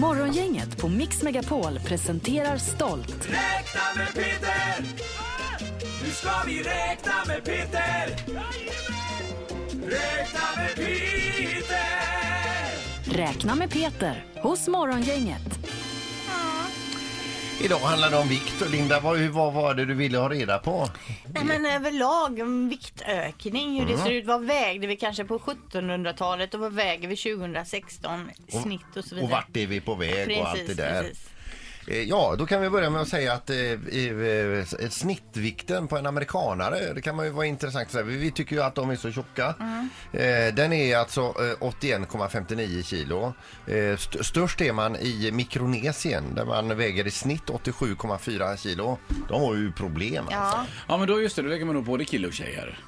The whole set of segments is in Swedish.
Morgongänget på Mix Megapol presenterar stolt. Räkna med Peter! Nu ska vi räkna med Peter! Räkna med Peter! Räkna med Peter hos Morgongänget. Idag handlar det om vikt. Och Linda, vad, vad var det du ville ha reda på? Nej, men överlag en viktökning, hur det ser ut. Vad vägde vi kanske på 1700-talet och vad väger vi 2016? Snitt och så vidare. Och vart är vi på väg och allt det där. precis. Eh, Ja, då kan vi börja med att säga att eh, eh, eh, snittvikten på en amerikanare, det kan man ju vara intressant att säga. Vi tycker ju att de är så tjocka. Eh, den är alltså eh, 81,59 kilo. Eh, st- störst är man i Mikronesien där man väger i snitt 87,4 kilo. De har ju problem alltså. Ja, Ja men då just det, då väger man nog både kille och tjejer.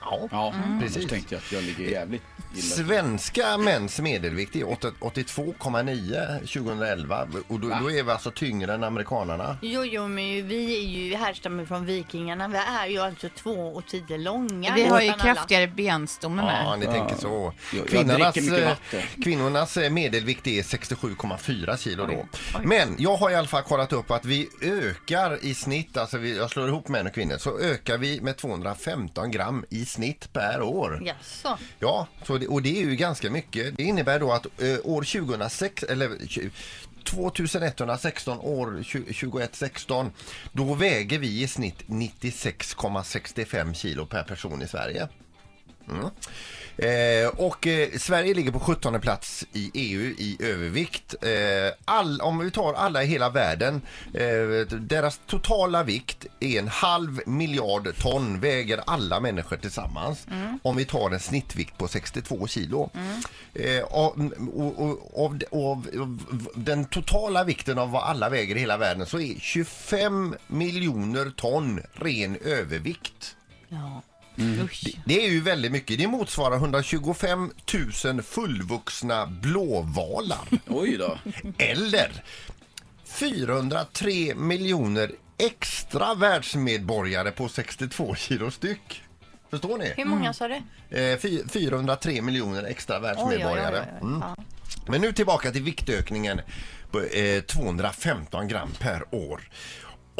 Ja, Ja, Precis. precis. tänkte jag att jag ligger jävligt illa. Svenska mäns medelvikt är 8- 82,9 2011 och då, då är vi alltså tyngre än amerikanarna. jo, jo, men vi är ju härstammar från vikingarna. Vi är ju alltså två och tio långa. Vi har ju nästan alla. kraftigare benstomme med. Ja, ni tänker så. jag Kvinnornas, dricker mycket eh, vatten. kvinnornas eh, medelvikt är 67,4 kilo då. Men jag har i alla fall kollat upp att vi ökar i snitt, alltså vi, jag slår ihop män och kvinnor, så ökar vi med 215 gram i snitt per år. Jaså? Ja, så det, och det är ju ganska mycket. Det innebär då att eh, år 2006, eller tju- 2116 år 2116 då väger vi i snitt 96,65 kilo per person i Sverige. Mm. Eh, och eh, Sverige ligger på 17 plats i EU i övervikt. Eh, all, om vi tar alla i hela världen, eh, deras totala vikt är en halv miljard ton väger alla människor tillsammans. Om vi tar en snittvikt på 62 kilo. Eh, och, och, och, av, av, av den totala vikten av vad alla väger i hela världen så är 25 miljoner ton ren övervikt. Ja. Usch. Det är ju väldigt mycket. Det motsvarar 125 000 fullvuxna blåvalar. Oj då. Eller 403 miljoner extra världsmedborgare på 62 kilo styck. Förstår ni? Hur många sa du? Eh, fy- 403 miljoner extra världsmedborgare. Oj, oj, oj, oj. Mm. Ja. Men nu tillbaka till viktökningen på eh, 215 gram per år.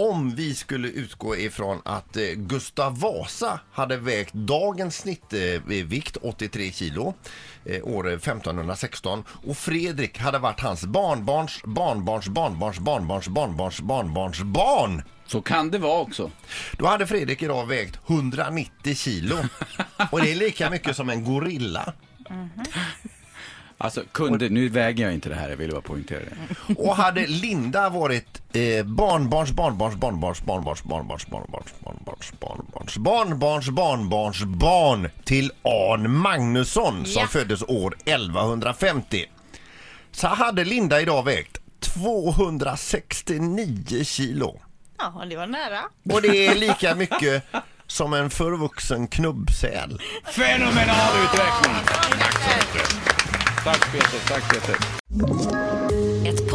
Om vi skulle utgå ifrån att eh, Gustav Vasa hade vägt dagens snittvikt 83 kilo eh, år 1516 och Fredrik hade varit hans barnbarns barnbarns barnbarns barnbarns barnbarns barnbarns barn Så kan det vara också. då hade Fredrik idag vägt 190 kilo och det är lika mycket som en gorilla. Alltså kunde, nu väger jag inte det här, jag vill bara poängtera det. Och hade Linda varit eh, barnbarns barnbarns barnbarns barnbarns barnbarns barnbarns barnbarns barnbarns barnbarns barnbarns barn till Arn Magnusson som Ja. föddes år 1150 så hade Linda idag vägt 269 kilo. ja, det var nära. Och det är lika mycket som en förvuxen knubbsäl. Fenomenal utveckling! Tack Peter, tack Peter.